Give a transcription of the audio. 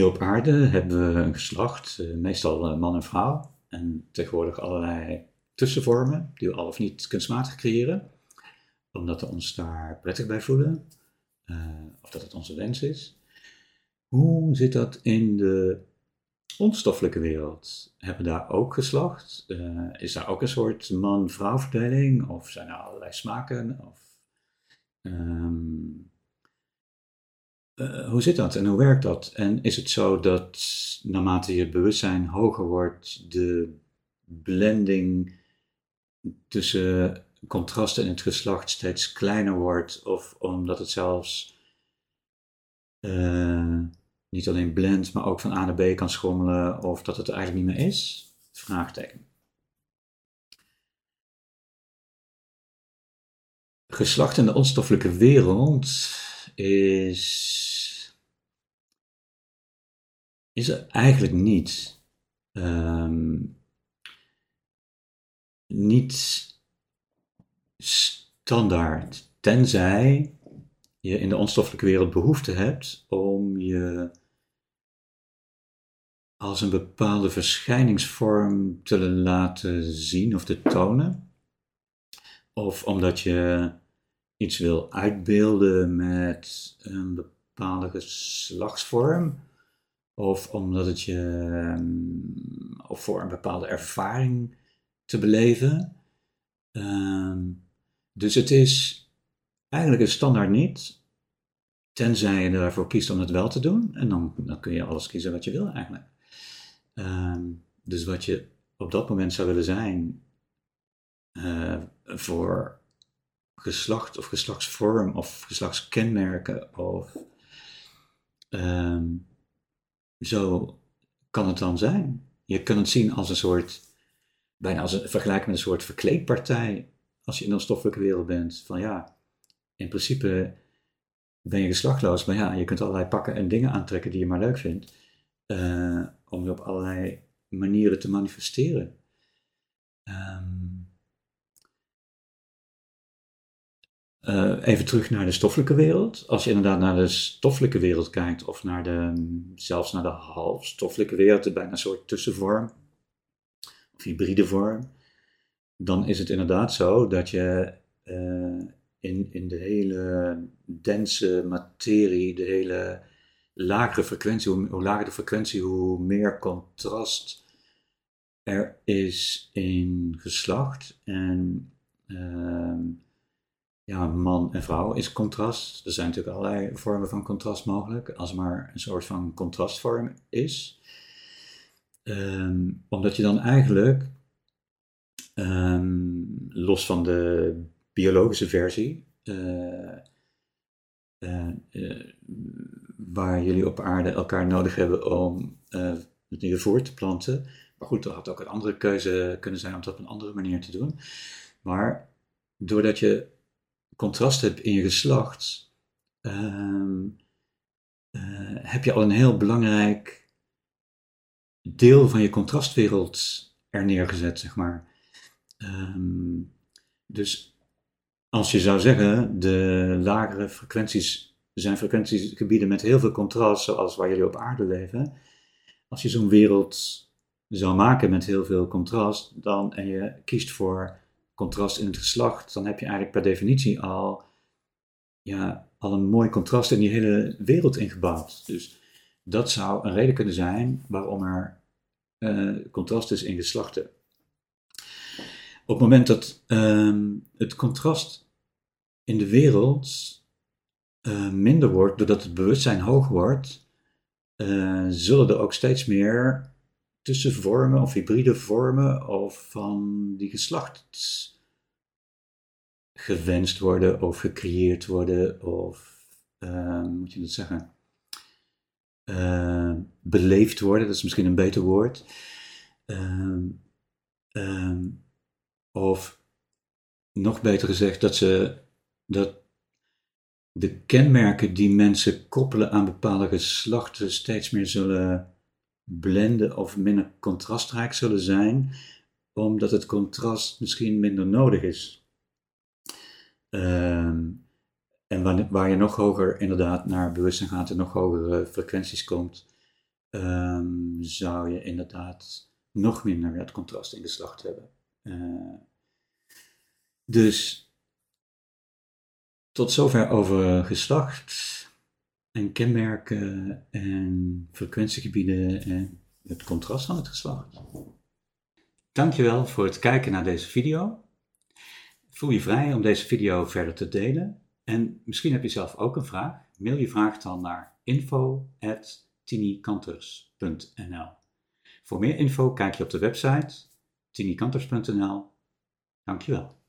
Hier op aarde hebben we een geslacht, eh, meestal eh, man en vrouw, en tegenwoordig allerlei tussenvormen die we al of niet kunstmatig creëren, omdat we ons daar prettig bij voelen, uh, of dat het onze wens is. Hoe zit dat in de onstoffelijke wereld? Hebben we daar ook geslacht? Is daar ook een soort man-vrouw verdeling? Of zijn er allerlei smaken? Of, um, uh, hoe zit dat en hoe werkt dat? En is het zo dat naarmate je bewustzijn hoger wordt, de blending tussen contrasten in het geslacht steeds kleiner wordt? Of omdat het zelfs uh, niet alleen blendt, maar ook van A naar B kan schommelen? Of dat het er eigenlijk niet meer is? Vraagteken. Geslacht in de onstoffelijke wereld is is er eigenlijk niet. Um, niet standaard, tenzij je in de onstoffelijke wereld behoefte hebt om je als een bepaalde verschijningsvorm te laten zien of te tonen. Of omdat je iets wil uitbeelden met een bepaalde geslachtsvorm of omdat het je, um, of voor een bepaalde ervaring te beleven. Um, dus het is eigenlijk een standaard niet, tenzij je ervoor kiest om het wel te doen. En dan, dan kun je alles kiezen wat je wil eigenlijk. Um, dus wat je op dat moment zou willen zijn uh, voor geslacht of geslachtsvorm of geslachtskenmerken of um, zo kan het dan zijn. Je kunt het zien als een soort, bijna als een vergelijk met een soort verkleedpartij. Als je in een stoffelijke wereld bent. Van ja, in principe ben je geslachtloos, maar ja, je kunt allerlei pakken en dingen aantrekken die je maar leuk vindt. Uh, om je op allerlei manieren te manifesteren. Um, Uh, even terug naar de stoffelijke wereld. Als je inderdaad naar de stoffelijke wereld kijkt, of naar de, zelfs naar de halfstoffelijke wereld, bijna een soort tussenvorm, of hybride vorm, dan is het inderdaad zo dat je uh, in, in de hele dense materie, de hele lagere frequentie, hoe, hoe lager de frequentie, hoe meer contrast er is in geslacht. En uh, ja, man en vrouw is contrast. Er zijn natuurlijk allerlei vormen van contrast mogelijk, als maar een soort van contrastvorm is. Um, omdat je dan eigenlijk, um, los van de biologische versie, uh, uh, uh, waar jullie op aarde elkaar nodig hebben om het nieuwe voort te planten. Maar goed, er had ook een andere keuze kunnen zijn om dat op een andere manier te doen. Maar doordat je contrast hebt in je geslacht, uh, uh, heb je al een heel belangrijk deel van je contrastwereld er neergezet, zeg maar. Um, dus als je zou zeggen, de lagere frequenties zijn frequentiegebieden met heel veel contrast, zoals waar jullie op aarde leven. Als je zo'n wereld zou maken met heel veel contrast, dan, en je kiest voor contrast in het geslacht, dan heb je eigenlijk per definitie al, ja, al een mooi contrast in die hele wereld ingebouwd. Dus dat zou een reden kunnen zijn waarom er uh, contrast is in geslachten. Op het moment dat uh, het contrast in de wereld uh, minder wordt, doordat het bewustzijn hoog wordt, uh, zullen er ook steeds meer tussenvormen of hybride vormen of van die geslacht gewenst worden of gecreëerd worden of uh, moet je dat zeggen uh, beleefd worden, dat is misschien een beter woord. Ehm, ehm, of nog beter gezegd, dat ze dat de kenmerken die mensen koppelen aan bepaalde geslachten steeds meer zullen blenden of minder contrastrijk zullen zijn, omdat het contrast misschien minder nodig is. Um, en waar, je nog hoger inderdaad naar bewustzijn gaat en nog hogere frequenties komt, um, zou je inderdaad nog minder het contrast in geslacht hebben. Uh, dus tot zover over geslacht en kenmerken en frequentiegebieden en het contrast van het geslacht. Dankjewel voor het kijken naar deze video. Voel je vrij om deze video verder te delen. En misschien heb je zelf ook een vraag. Mail je vraag dan naar info.tinikanters.nl Voor meer info kijk je op de website tinikanters.nl. Dankjewel.